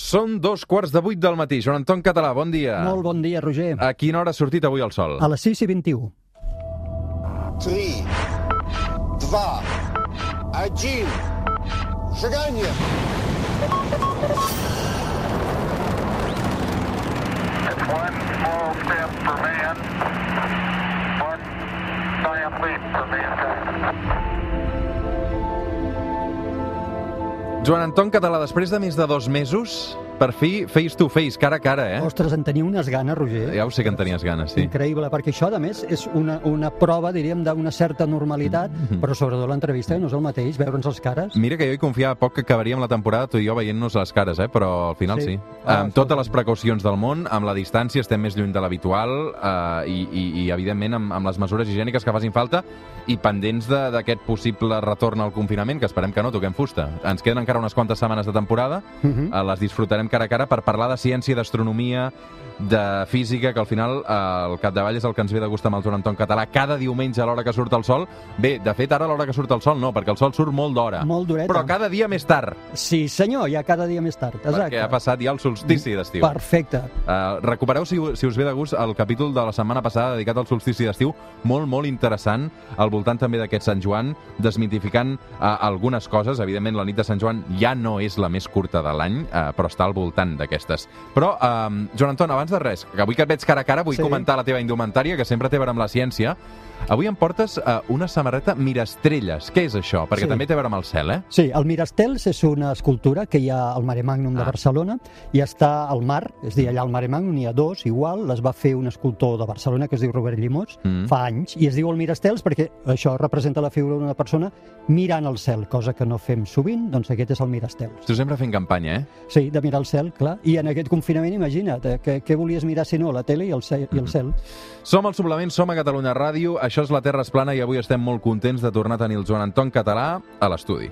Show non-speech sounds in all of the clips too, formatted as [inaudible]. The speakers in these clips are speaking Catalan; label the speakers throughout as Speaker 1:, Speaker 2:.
Speaker 1: Són dos quarts de vuit del matí. Joan Anton Català, bon dia.
Speaker 2: Molt bon dia, Roger.
Speaker 1: A quina hora ha sortit avui el sol?
Speaker 2: A les 6 i 21.
Speaker 3: 3, 2, 1,
Speaker 4: seganya! One small step for man, one giant leap for mankind.
Speaker 1: Joan Anton Català, després de més de dos mesos, per fi, face to face, cara a cara, eh?
Speaker 2: Ostres, en tenia unes ganes, Roger.
Speaker 1: Ja ho sé que en tenies ganes, sí.
Speaker 2: Increïble, perquè això, a més, és una, una prova, diríem, d'una certa normalitat,
Speaker 1: Mhm.
Speaker 2: però sobretot l'entrevista, que no és el mateix, veure'ns els cares.
Speaker 1: Mira que jo hi confiava poc que acabaríem la temporada tu i jo veient-nos les cares, eh? però al final sí.
Speaker 2: Sí. Ah,
Speaker 1: amb totes les precaucions del món, amb la distància, estem més lluny de l'habitual eh, i, i, i, evidentment, amb, amb les mesures higièniques que facin falta i pendents de- d'aquest possible retorn al confinament, que esperem que no, toquem fusta. Ens queden encara unes quantes setmanes de temporada,
Speaker 2: Uh -huh.
Speaker 1: eh, les disfrutarem cara a cara per parlar de ciència, d'astronomia, de física, que al final eh, al capdavall és el que ens ve de gust amb el Joan Anton Català cada diumenge a l'hora que surt el sol. Bé, de fet, ara a l'hora que surt el sol no, perquè el sol surt molt d'hora.
Speaker 2: Molt dureta.
Speaker 1: Però cada dia més tard,
Speaker 2: Sí, senyor, ja cada dia més tard. Exacte.
Speaker 1: perquè ha passat ja el solstici d'estiu.
Speaker 2: Perfecte.
Speaker 1: Uh, recupereu, si, si us ve de gust, el capítol de la setmana passada dedicat al solstici d'estiu, molt, molt interessant, al voltant també d'aquest Sant Joan, desmitificant uh, algunes coses. Evidentment, la nit de Sant Joan ja no és la més curta de l'any, uh, però està al voltant d'aquestes. Però, uh, Joan Anton, abans de res, que avui que et veig cara a cara, vull
Speaker 2: Sí.
Speaker 1: comentar la teva indumentària, que sempre té a veure amb la ciència. Avui em portes uh, una samarreta Mirastrelles. Què és això? Perquè
Speaker 2: Sí.
Speaker 1: també té a veure amb el cel, eh?
Speaker 2: Sí, el Mirastels és una escultura que hi ha al Mare Magnum de
Speaker 1: Ah.
Speaker 2: Barcelona i està al mar, és dir, allà al Mare Magnum n'hi ha dos, igual, les va fer un escultor de Barcelona que es diu Robert Llimós,
Speaker 1: Mm.
Speaker 2: fa anys, i es diu el Mirastels perquè això representa la figura d'una persona mirant el cel, cosa que no fem sovint, doncs aquest és el Mirastels.
Speaker 1: Tu sempre fent campanya, eh?
Speaker 2: Sí, de mirar el cel, clar, i en aquest confinament, imagina't, eh, que, què volies mirar si no, la tele i el cel. I el cel.
Speaker 1: Som al Suplement, som a Catalunya Ràdio, això és la Terra es plana i avui estem molt contents de tornar a tenir el Joan Anton Català a l'estudi.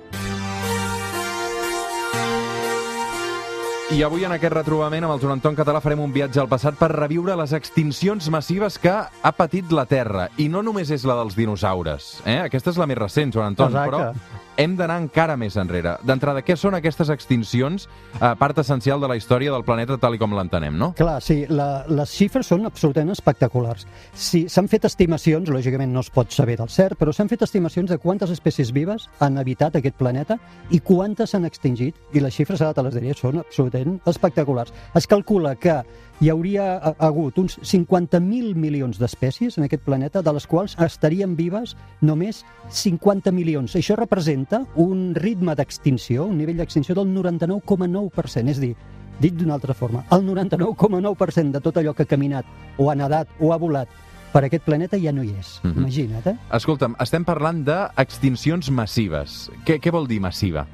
Speaker 1: I avui en aquest retrobament amb el Joan Anton Català farem un viatge al passat per reviure les extincions massives que ha patit la Terra. I no només és la dels dinosaures. Eh? Aquesta és la més recent, Joan Anton,
Speaker 2: Exacte.
Speaker 1: però hem d'anar encara més enrere. D'entrada, què són aquestes extincions? Eh, part essencial de la història del planeta tal com l'entenem, no?
Speaker 2: Clar, sí, la, les xifres són absolutament espectaculars. Sí, s'han fet estimacions, lògicament no es pot saber del cert, però s'han fet estimacions de quantes espècies vives han habitat aquest planeta i quantes s'han extingit, i les xifres, ara te les diré, són absolutament espectaculars. Es calcula que hi hauria ha- hagut uns 50.000 milions d'espècies en aquest planeta, de les quals estarien vives només 50 milions. Això representa un ritme d'extinció, un nivell d'extinció del 99,9%, és a dir, Dit d'una altra forma, el 99,9% de tot allò que ha caminat, o ha nedat, o ha volat per aquest planeta ja no hi és.
Speaker 1: Mhm.
Speaker 2: Imagina't, eh?
Speaker 1: Escolta'm, estem parlant d'extincions massives. Què, què vol dir massiva?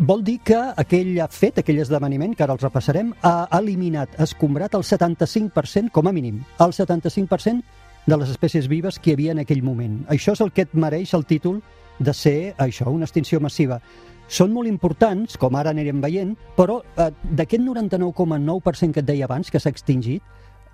Speaker 2: Vol dir que aquell fet, aquell esdeveniment, que ara els repassarem, ha eliminat, ha escombrat el 75%, com a mínim, el 75% de les espècies vives que hi havia en aquell moment. Això és el que et mereix el títol de ser això, una extinció massiva. Són molt importants, com ara anirem veient, però eh, d'aquest 99,9% que et deia abans, que s'ha extingit,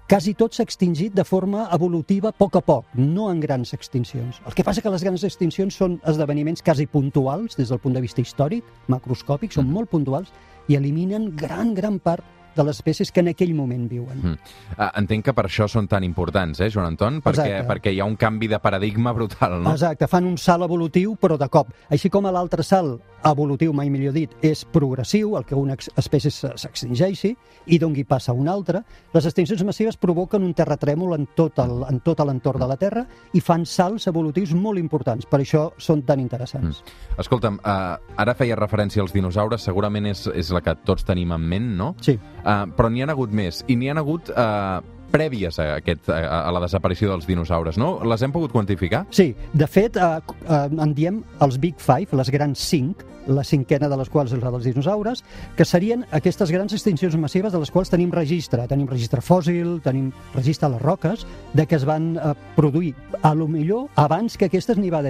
Speaker 2: quasi tot s'ha extingit de forma evolutiva a poc a poc, no en grans extincions. El que passa que les grans extincions són esdeveniments quasi puntuals des del punt de vista històric, macroscòpic, són molt puntuals i eliminen gran, gran part de les espècies que en aquell moment viuen.
Speaker 1: Mm. Uh, entenc que per això són tan importants, eh, Joan Anton? Perquè,
Speaker 2: Exacte.
Speaker 1: perquè hi ha un canvi de paradigma brutal, no?
Speaker 2: Exacte, fan un salt evolutiu, però de cop. Així com l'altre salt evolutiu, mai millor dit, és progressiu, el que una espècie s'extingeixi i dongui passa a una altra, les extincions massives provoquen un terratrèmol en tot el- en tot l'entorn de la Terra i fan salts evolutius molt importants. Per això són tan interessants.
Speaker 1: Escolta'm, uh, ara feia referència als dinosaures, segurament és, és la que tots tenim en ment, no?
Speaker 2: Sí.
Speaker 1: Uh, però n'hi han hagut més, i n'hi han hagut uh, prèvies a, aquest, a, a la desaparició dels dinosaures, no? Les hem pogut quantificar?
Speaker 2: Sí, de fet, eh, eh, en diem els Big Five, les grans cinc, la cinquena de les quals és la dels dinosaures, que serien aquestes grans extincions massives de les quals tenim registre. Tenim registre fòssil, tenim registre a les roques, de que es van eh, produir, a lo millor, abans que aquestes n'hi va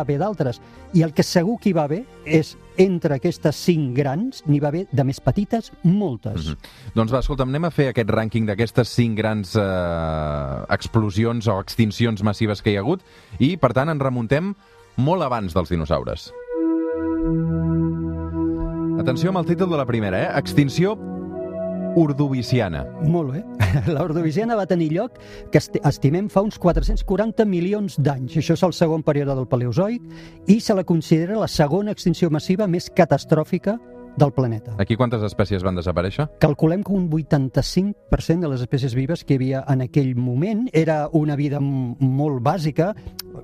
Speaker 2: haver d'altres. I el que segur que hi va haver és, entre aquestes cinc grans, n'hi va haver de més petites, moltes.
Speaker 1: Mhm. Doncs va, escolta'm, anem a fer aquest rànquing d'aquestes cinc grans eh, explosions o extincions massives que hi ha hagut i, per tant, ens remuntem molt abans dels dinosaures. Atenció amb el títol de la primera, eh? Extinció ordoviciana.
Speaker 2: Molt bé. [laughs] L'Ordoviciana va tenir lloc, que esti- estimem fa uns 440 milions d'anys. Això és el segon període del Paleozoic i se la considera la segona extinció massiva més catastròfica del planeta.
Speaker 1: Aquí quantes espècies van desaparèixer?
Speaker 2: Calculem que un 85% de les espècies vives que hi havia en aquell moment era una vida molt bàsica,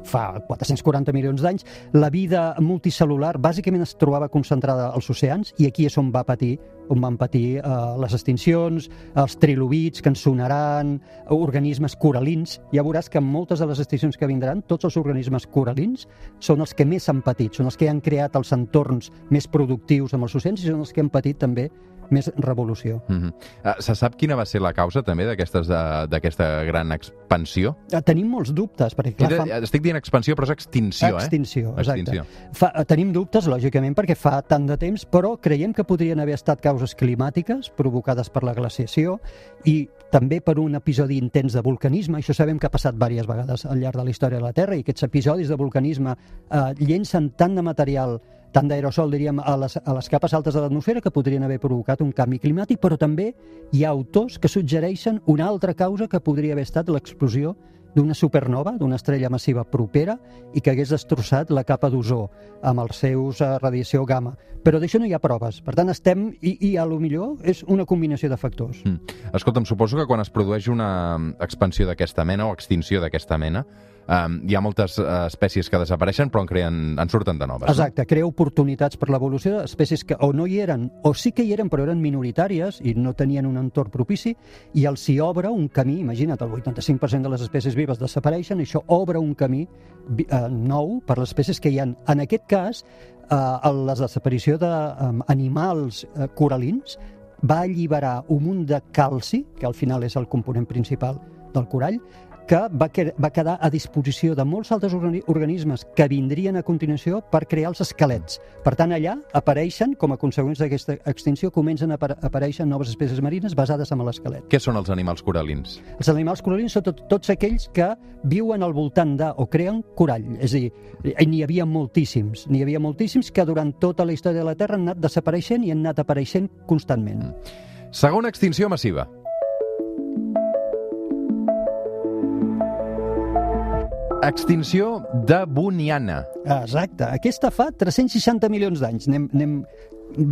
Speaker 2: fa 440 milions d'anys. La vida multicel·lular bàsicament es trobava concentrada als oceans i aquí és on va patir on van patir eh, les extincions, els trilobits que ens sonaran, organismes coralins. Ja veuràs que moltes de les extincions que vindran, tots els organismes coralins són els que més han patit, són els que han creat els entorns més productius amb els oceans i són els que han patit també més revolució.
Speaker 1: Mm -hmm. Se sap quina va ser la causa també eh, d'aquesta gran expansió?
Speaker 2: Eh, Tenim molts dubtes, perquè clar, fa...
Speaker 1: Estic dient expansió, però és extinció,
Speaker 2: Extinció,
Speaker 1: eh?
Speaker 2: exacte.
Speaker 1: Extinció.
Speaker 2: Fa, eh, tenim dubtes, lògicament, perquè fa tant de temps, però creiem que podrien haver estat causes climàtiques provocades per la glaciació i també per un episodi intens de vulcanisme. Això sabem que ha passat diverses vegades al llarg de la història de la Terra i aquests episodis de vulcanisme eh, llencen tant de material tant d'aerosol, diríem, a les, a les capes altes de l'atmosfera que podrien haver provocat un canvi climàtic, però també hi ha autors que suggereixen una altra causa que podria haver estat l'explosió d'una supernova, d'una estrella massiva propera i que hagués destrossat la capa d'ozó amb els seus eh, radiació gamma. Però d'això no hi ha proves. Per tant, estem... I, i a lo millor és una combinació de factors.
Speaker 1: Mm. Escolta'm, suposo que quan es produeix una expansió d'aquesta mena o extinció d'aquesta mena, um, hi ha moltes uh, espècies que desapareixen però en, creen, en surten de noves.
Speaker 2: Exacte, crea oportunitats per l'evolució d'espècies que o no hi eren, o sí que hi eren però eren minoritàries i no tenien un entorn propici, i els hi obre un camí, imagina't, el 85% de les espècies vives desapareixen, això obre un camí eh, nou per les espècies que hi han. En aquest cas, eh, la desaparició d'animals eh, coralins va alliberar un munt de calci, que al final és el component principal del corall, que va, que, va quedar a disposició de molts altres organi organismes que vindrien a continuació per crear els esquelets. Per tant, allà apareixen, com a conseqüència d'aquesta extinció, comencen a apar- aparèixer noves espècies marines basades en l'esquelet.
Speaker 1: Què són els animals coralins?
Speaker 2: Els animals coralins són tot, tots aquells que viuen al voltant de o creen corall. És a dir, eh, n'hi havia moltíssims. N'hi havia moltíssims que durant tota la història de la Terra han anat desapareixent i han anat apareixent constantment.
Speaker 1: Segona extinció massiva. Extinció de Buniana.
Speaker 2: Exacte. Aquesta fa 360 milions d'anys. Anem, anem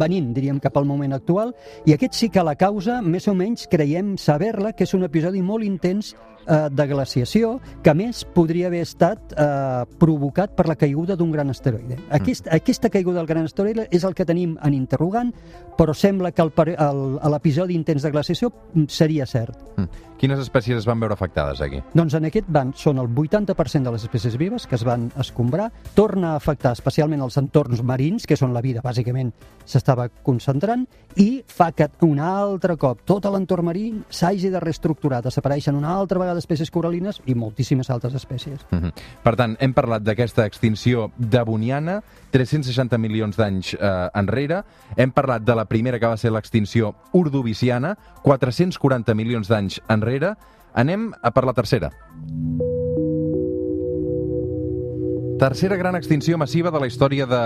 Speaker 2: venint, diríem, cap al moment actual, i aquest sí que la causa, més o menys, creiem saber-la, que és un episodi molt intens eh, de glaciació, que a més podria haver estat eh, provocat per la caiguda d'un gran asteroide. Aquest, Aquesta caiguda del gran asteroide és el que tenim en interrogant, però sembla que l'episodi intens de glaciació mm, seria cert.
Speaker 1: Mm. Quines espècies es van veure afectades aquí?
Speaker 2: Doncs en aquest banc són el 80% de les espècies vives que es van escombrar, torna a afectar especialment els entorns marins, que són la vida, bàsicament, s'estava concentrant, i fa que un altre cop tot l'entorn marí s'hagi de reestructurar, desapareixen una altra vegada espècies coralines i moltíssimes altres espècies.
Speaker 1: Mhm. Per tant, hem parlat d'aquesta extinció devoniana, 360 milions d'anys eh, enrere. Hem parlat de la primera, que va ser l'extinció ordoviciana, 440 milions d'anys enrere. Anem a per la tercera. Tercera gran extinció massiva de la història de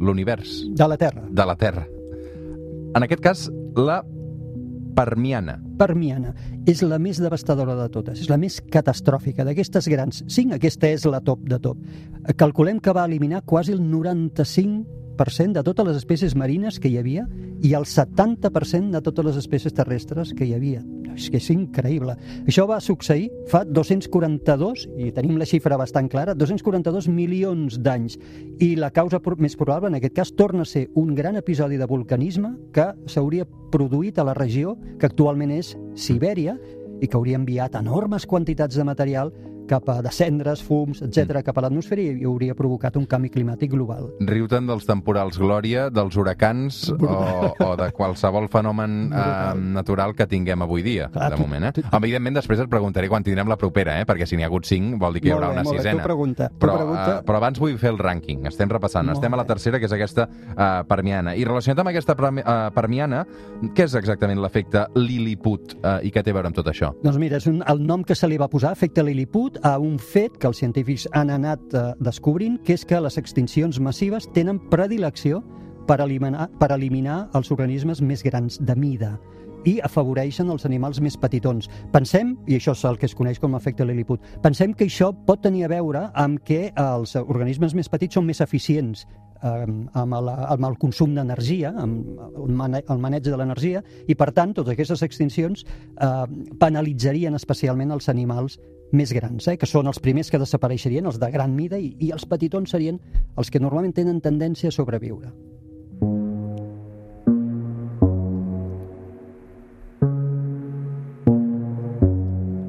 Speaker 1: l'univers,
Speaker 2: De la Terra,
Speaker 1: de la Terra. En aquest cas, la Permiana.
Speaker 2: Permiana, és la més devastadora de totes, és la més catastròfica d'aquestes grans. Cinc, aquesta és la top de top. Calculem que va eliminar quasi el 95% de totes les espècies marines que hi havia i el 70% de totes les espècies terrestres que hi havia. És que és increïble. Això va succeir fa 242, i tenim la xifra bastant clara, 242 milions d'anys. I la causa més probable, en aquest cas, torna a ser un gran episodi de vulcanisme que s'hauria produït a la regió que actualment és Sibèria i que hauria enviat enormes quantitats de material cap a de cendres, fums, etc cap a l'atmosfera i hauria provocat un canvi climàtic global.
Speaker 1: Riu-te'n dels temporals Glòria, dels huracans o, o de qualsevol fenomen eh, natural que tinguem avui dia,
Speaker 2: Clar,
Speaker 1: de moment. Eh? Evidentment, després et preguntaré quan tindrem la propera, eh? perquè si n'hi ha hagut cinc vol dir que hi haurà
Speaker 2: bé,
Speaker 1: una
Speaker 2: bé,
Speaker 1: sisena.
Speaker 2: tu pregunta,
Speaker 1: però,
Speaker 2: pregunta.
Speaker 1: eh, però abans vull fer el rànquing. Estem repassant.
Speaker 2: Molt
Speaker 1: Estem a la
Speaker 2: bé.
Speaker 1: tercera, que és aquesta eh, permiana. I relacionat amb aquesta premi- eh, permiana, què és exactament l'efecte Lilliput eh, i què té a veure amb tot això?
Speaker 2: Doncs mira, és un, el nom que se li va posar, efecte Lilliput, a un fet que els científics han anat eh, descobrint, que és que les extincions massives tenen predilecció per eliminar, per eliminar els organismes més grans de mida i afavoreixen els animals més petitons. Pensem, i això és el que es coneix com l'efecte Lilliput, pensem que això pot tenir a veure amb que els organismes més petits són més eficients amb, el, amb el consum d'energia, amb el maneig de l'energia, i per tant totes aquestes extincions eh, penalitzarien especialment els animals més grans, eh, que són els primers que desapareixerien, els de gran mida, i, i els petitons serien els que normalment tenen tendència a sobreviure.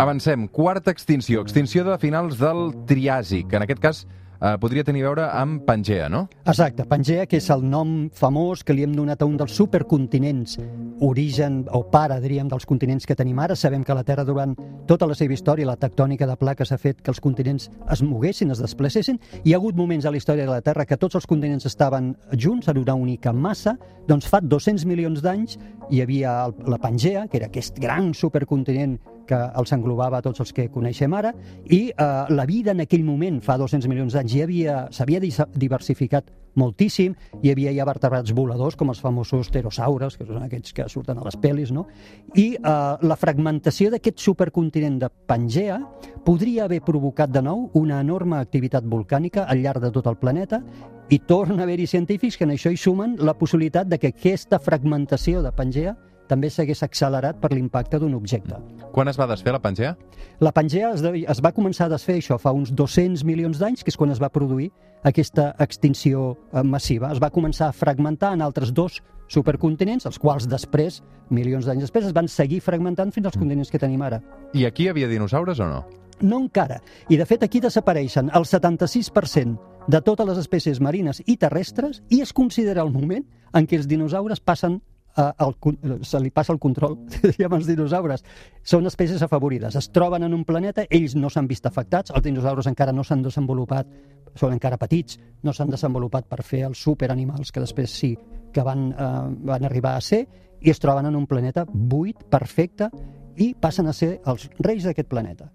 Speaker 1: Avancem. Quarta extinció. Extinció de finals del Triàsic. En aquest cas, eh, podria tenir a veure amb Pangea, no?
Speaker 2: Exacte, Pangea, que és el nom famós que li hem donat a un dels supercontinents, origen o pare, diríem, dels continents que tenim ara. Sabem que la Terra, durant tota la seva història, la tectònica de plaques ha fet que els continents es moguessin, es desplacessin. Hi ha hagut moments a la història de la Terra que tots els continents estaven junts en una única massa. Doncs fa 200 milions d'anys hi havia la Pangea, que era aquest gran supercontinent que els englobava a tots els que coneixem ara, i eh, la vida en aquell moment, fa 200 milions d'anys, ja havia, s'havia diversificat moltíssim, hi havia ja vertebrats voladors, com els famosos pterosaures, que són aquests que surten a les pel·lis, no? I eh, la fragmentació d'aquest supercontinent de Pangea podria haver provocat de nou una enorme activitat volcànica al llarg de tot el planeta i torna a haver-hi científics que en això hi sumen la possibilitat de que aquesta fragmentació de Pangea també s'hagués accelerat per l'impacte d'un objecte.
Speaker 1: Quan es va desfer la Pangea?
Speaker 2: La Pangea es, de, es va començar a desfer això fa uns 200 milions d'anys, que és quan es va produir aquesta extinció eh, massiva. Es va començar a fragmentar en altres dos supercontinents, els quals després, milions d'anys després, es van seguir fragmentant fins als continents que tenim ara.
Speaker 1: I aquí hi havia dinosaures o no?
Speaker 2: No encara. I, de fet, aquí desapareixen el 76% de totes les espècies marines i terrestres i es considera el moment en què els dinosaures passen el, se li passa el control [laughs] diguem, als dinosaures. Són espècies afavorides. Es troben en un planeta, ells no s'han vist afectats, els dinosaures encara no s'han desenvolupat, són encara petits, no s'han desenvolupat per fer els superanimals que després sí que van, eh, van arribar a ser, i es troben en un planeta buit, perfecte, i passen a ser els reis d'aquest planeta.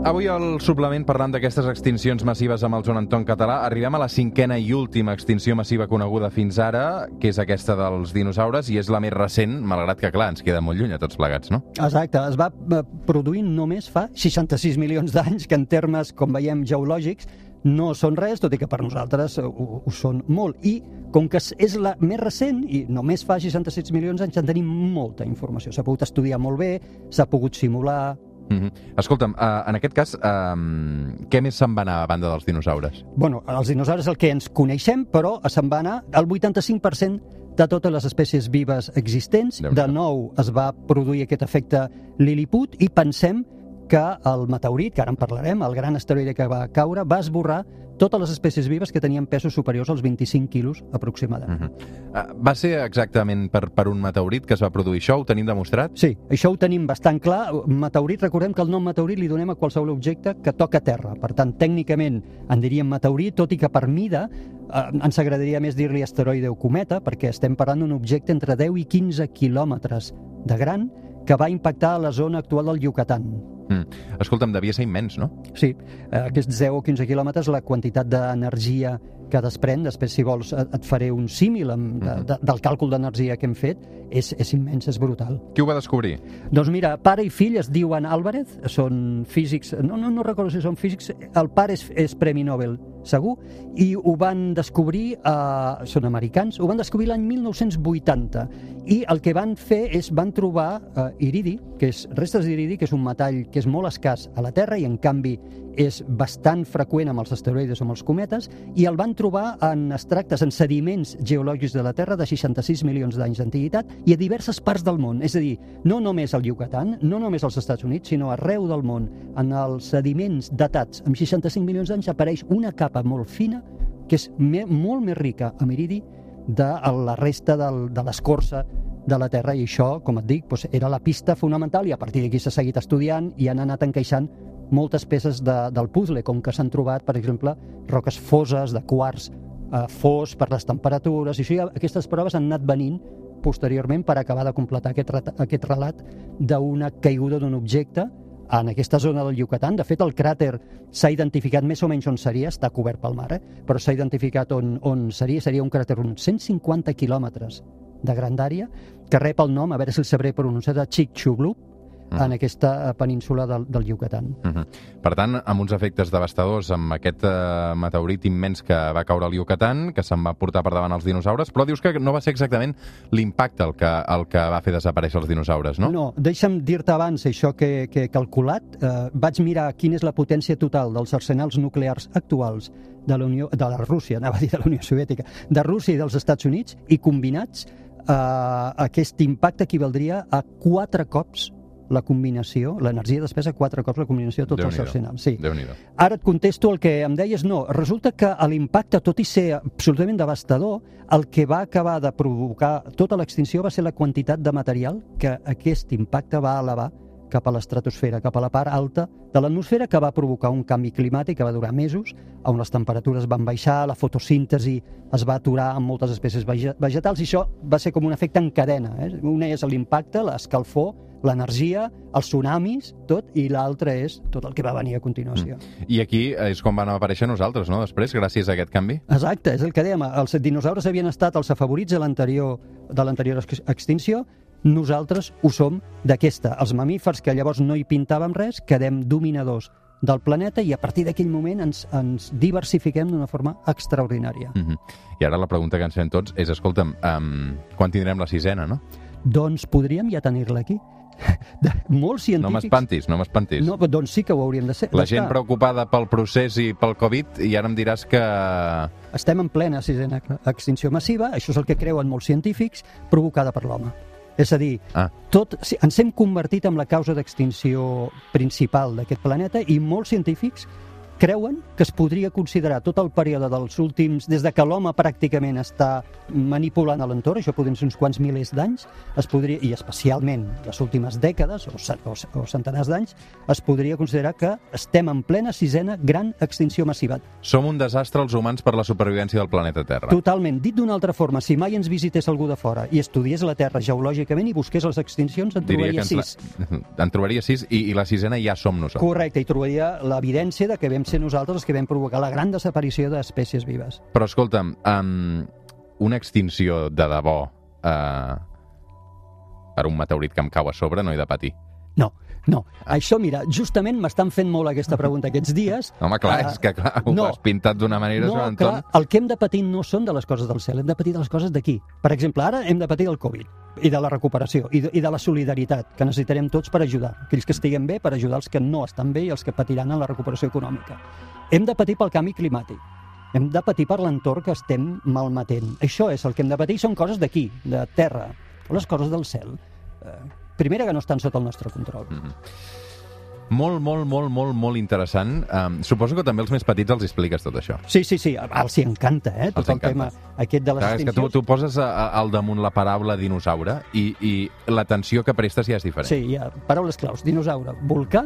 Speaker 1: Avui al suplement, parlant d'aquestes extincions massives amb el Joan Anton Català, arribem a la cinquena i última extinció massiva coneguda fins ara, que és aquesta dels dinosaures, i és la més recent, malgrat que, clar, ens queda molt lluny a tots plegats, no?
Speaker 2: Exacte, es va eh, produir només fa 66 milions d'anys, que en termes, com veiem, geològics, no són res, tot i que per nosaltres ho, ho són molt. I com que és la més recent, i només fa 66 milions d'anys, en tenim molta informació. S'ha pogut estudiar molt bé, s'ha pogut simular...
Speaker 1: Mm -hmm. Escolta'm, uh, en aquest cas, uh, què més se'n va anar a banda dels dinosaures?
Speaker 2: Bueno, els dinosaures el que ens coneixem, però se'n va anar el 85% de totes les espècies vives existents. De nou es va produir aquest efecte Lilliput i pensem que el meteorit, que ara en parlarem, el gran asteroide que va caure, va esborrar totes les espècies vives que tenien pesos superiors als 25 quilos aproximadament.
Speaker 1: Mm -hmm. uh, va ser exactament per, per un meteorit que es va produir això? Ho tenim demostrat?
Speaker 2: Sí, això ho tenim bastant clar. Meteorit, recordem que el nom meteorit li donem a qualsevol objecte que toca terra. Per tant, tècnicament en diríem meteorit, tot i que per mida eh, ens agradaria més dir-li asteroide o cometa, perquè estem parlant d'un objecte entre 10 i 15 quilòmetres de gran que va impactar a la zona actual del Yucatán.
Speaker 1: Mm. Escolta'm, devia ser immens, no?
Speaker 2: Sí, eh, aquests 10 o 15 quilòmetres, la quantitat d'energia que desprèn, després si vols et, et faré un símil amb, de, de, del càlcul d'energia que hem fet, és, és immens, és brutal.
Speaker 1: Qui ho va descobrir?
Speaker 2: Doncs mira, pare i fill es diuen Álvarez, són físics, no, no, no recordo si són físics, el pare és, és Premi Nobel, segur, i ho van descobrir, eh, són americans, ho van descobrir l'any 1980, i el que van fer és, van trobar eh, iridi, que és restes d'iridi, que és un metall que és molt escàs a la Terra i en canvi és bastant freqüent amb els asteroides o amb els cometes, i el van trobar en extractes, en sediments geològics de la Terra de 66 milions d'anys d'antiguitat i a diverses parts del món. És a dir, no només al Yucatán, no només als Estats Units, sinó arreu del món. En els sediments datats amb 65 milions d'anys apareix una capa molt fina que és me, molt més rica amb iridi de la resta del, de l'escorça de la Terra i això, com et dic, doncs era la pista fonamental i a partir d'aquí s'ha seguit estudiant i han anat encaixant moltes peces de, del puzzle, com que s'han trobat, per exemple, roques foses de quars eh, fos per les temperatures, i això, ja- aquestes proves han anat venint posteriorment per acabar de completar aquest, aquest relat d'una caiguda d'un objecte en aquesta zona del Yucatán. De fet, el cràter s'ha identificat més o menys on seria, està cobert pel mar, eh? però s'ha identificat on, on seria. Seria un cràter uns 150 quilòmetres de grandària, que rep el nom, a veure si el sabré pronunciar, de Chicxulub,
Speaker 1: Mm.
Speaker 2: en aquesta eh, península del, del Yucatán.
Speaker 1: Uh -huh. Per tant, amb uns efectes devastadors, amb aquest uh, meteorit immens que va caure al Yucatán, que se'n va portar per davant els dinosaures, però dius que no va ser exactament l'impacte el que, el que va fer desaparèixer els dinosaures, no?
Speaker 2: No, deixa'm dir-te abans això que, que he calculat. Eh, vaig mirar quina és la potència total dels arsenals nuclears actuals de la, Unió, de la Rússia, anava a dir de la Unió Soviètica, de Rússia i dels Estats Units, i combinats eh, aquest impacte equivaldria a quatre cops la combinació, l'energia despesa quatre cops la combinació de tots els arsenals. Sí. Ara et contesto el que em deies, no, resulta que l'impacte, tot i ser absolutament devastador, el que va acabar de provocar tota l'extinció va ser la quantitat de material que aquest impacte va elevar cap a l'estratosfera, cap a la part alta de l'atmosfera, que va provocar un canvi climàtic que va durar mesos, on les temperatures van baixar, la fotosíntesi es va aturar en moltes espècies vege- vegetals, i això va ser com un efecte en cadena. Eh? Una és l'impacte, l'escalfor, l'energia, els tsunamis, tot, i l'altre és tot el que va venir a continuació. Mm.
Speaker 1: I aquí és com van aparèixer nosaltres, no?, després, gràcies a aquest canvi.
Speaker 2: Exacte, és el que dèiem. Els dinosaures havien estat els afavorits de l'anterior de l'anterior ex- extinció, nosaltres ho som d'aquesta. Els mamífers, que llavors no hi pintàvem res, quedem dominadors del planeta i a partir d'aquell moment ens, ens diversifiquem d'una forma extraordinària.
Speaker 1: Uh -huh. I ara la pregunta que ens fem tots és, escolta'm, um, quan tindrem la sisena, no?
Speaker 2: Doncs podríem ja tenir-la aquí. [laughs] De, molts
Speaker 1: No
Speaker 2: científics...
Speaker 1: m'espantis, no m'espantis.
Speaker 2: No, doncs sí que ho hauríem de ser.
Speaker 1: La gent preocupada pel procés i pel Covid, i ara em diràs que...
Speaker 2: Estem en plena sisena extinció massiva, això és el que creuen molts científics, provocada per l'home. És a dir,
Speaker 1: Ah.
Speaker 2: tot, ens hem convertit en la causa d'extinció principal d'aquest planeta i molts científics creuen que es podria considerar tot el període dels últims, des de que l'home pràcticament està manipulant l'entorn, això podrien ser uns quants milers d'anys, es podria, i especialment les últimes dècades o, o, o centenars d'anys, es podria considerar que estem en plena sisena gran extinció massiva.
Speaker 1: Som un desastre els humans per la supervivència del planeta Terra.
Speaker 2: Totalment. Dit d'una altra forma, si mai ens visités algú de fora i estudiés la Terra geològicament i busqués les extincions, en
Speaker 1: Diria
Speaker 2: trobaria sis.
Speaker 1: la... [laughs] en trobaria sis i, i la sisena ja som nosaltres.
Speaker 2: Correcte, i trobaria l'evidència de que vam ser nosaltres els que vam provocar la gran desaparició d'espècies vives.
Speaker 1: Però escolta'm, um, una extinció de debò uh, per un meteorit que em cau a sobre no he de patir.
Speaker 2: No, no. Això, mira, justament m'estan fent molt aquesta pregunta aquests dies. [laughs]
Speaker 1: Home, clar,
Speaker 2: Ah,
Speaker 1: és que clar, ho
Speaker 2: no.
Speaker 1: has pintat d'una manera,
Speaker 2: No,
Speaker 1: Joan
Speaker 2: clar,
Speaker 1: Anton.
Speaker 2: el que hem de patir no són de les coses del cel, hem de patir de les coses d'aquí. Per exemple, ara hem de patir del Covid i de la recuperació i de, i de la solidaritat que necessitarem tots per ajudar. Aquells que estiguen bé per ajudar els que no estan bé i els que patiran en la recuperació econòmica. Hem de patir pel canvi climàtic. Hem de patir per l'entorn que estem malmetent. Això és el que hem de patir, són coses d'aquí, de terra. Les coses del cel, eh, primera que no estan sota el nostre control.
Speaker 1: Mm. Molt, molt, molt, molt, molt interessant. Um, suposo que també els més petits els expliques tot això.
Speaker 2: Sí, sí, sí, els hi encanta, eh? Tot
Speaker 1: Els
Speaker 2: el tema
Speaker 1: encanta.
Speaker 2: aquest de les
Speaker 1: Clar, és que tu,
Speaker 2: extincions.
Speaker 1: tu poses a, a, al damunt la paraula dinosaure i, i l'atenció que prestes ja és diferent.
Speaker 2: Sí, hi ha paraules claus. Dinosaure, volcà,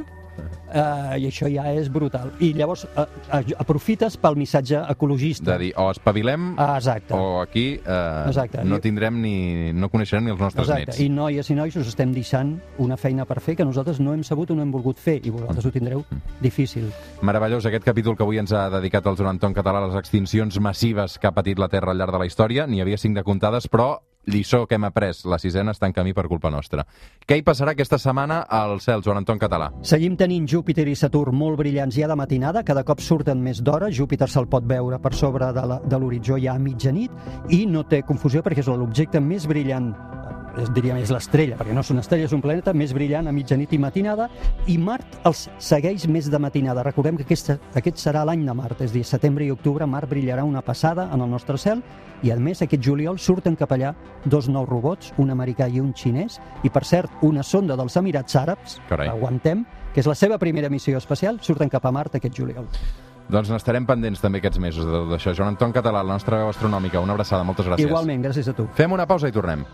Speaker 2: eh, i això ja és brutal. I llavors eh, eh, aprofites pel missatge ecologista.
Speaker 1: De dir, o espavilem,
Speaker 2: Ah, exacte.
Speaker 1: o aquí eh,
Speaker 2: Exacte.
Speaker 1: no tindrem ni... no coneixerem ni els nostres
Speaker 2: Exacte.
Speaker 1: nets.
Speaker 2: I noies i nois us estem deixant una feina per fer que nosaltres no hem sabut o no hem volgut fer i vosaltres ho tindreu difícil.
Speaker 1: Meravellós aquest capítol que avui ens ha dedicat el Joan Anton Català a les extincions massives que ha patit la Terra al llarg de la història. N'hi havia cinc de comptades, però lliçó que hem après, la sisena està en camí per culpa nostra. Què hi passarà aquesta setmana al cel, Joan Anton Català?
Speaker 2: Seguim tenint Júpiter i Saturn molt brillants ja de matinada, cada cop surten més d'hora, Júpiter se'l pot veure per sobre de l'horitzó ja a mitjanit i no té confusió perquè és l'objecte més brillant es diria més l'estrella, perquè no és una estrella, és un planeta més brillant a mitjanit i matinada, i Mart els segueix més de matinada. Recordem que aquest, aquest serà l'any de Mart, és a dir, setembre i octubre, Mart brillarà una passada en el nostre cel, i a més aquest juliol surten cap allà dos nous robots, un americà i un xinès, i per cert, una sonda dels Emirats Àrabs,
Speaker 1: Carai.
Speaker 2: aguantem, que és la seva primera missió espacial, surten cap a Mart aquest juliol.
Speaker 1: Doncs n'estarem pendents també aquests mesos de tot això. Joan Anton Català, la nostra veu astronòmica, una abraçada, moltes gràcies.
Speaker 2: Igualment, gràcies a tu.
Speaker 1: Fem una pausa i tornem.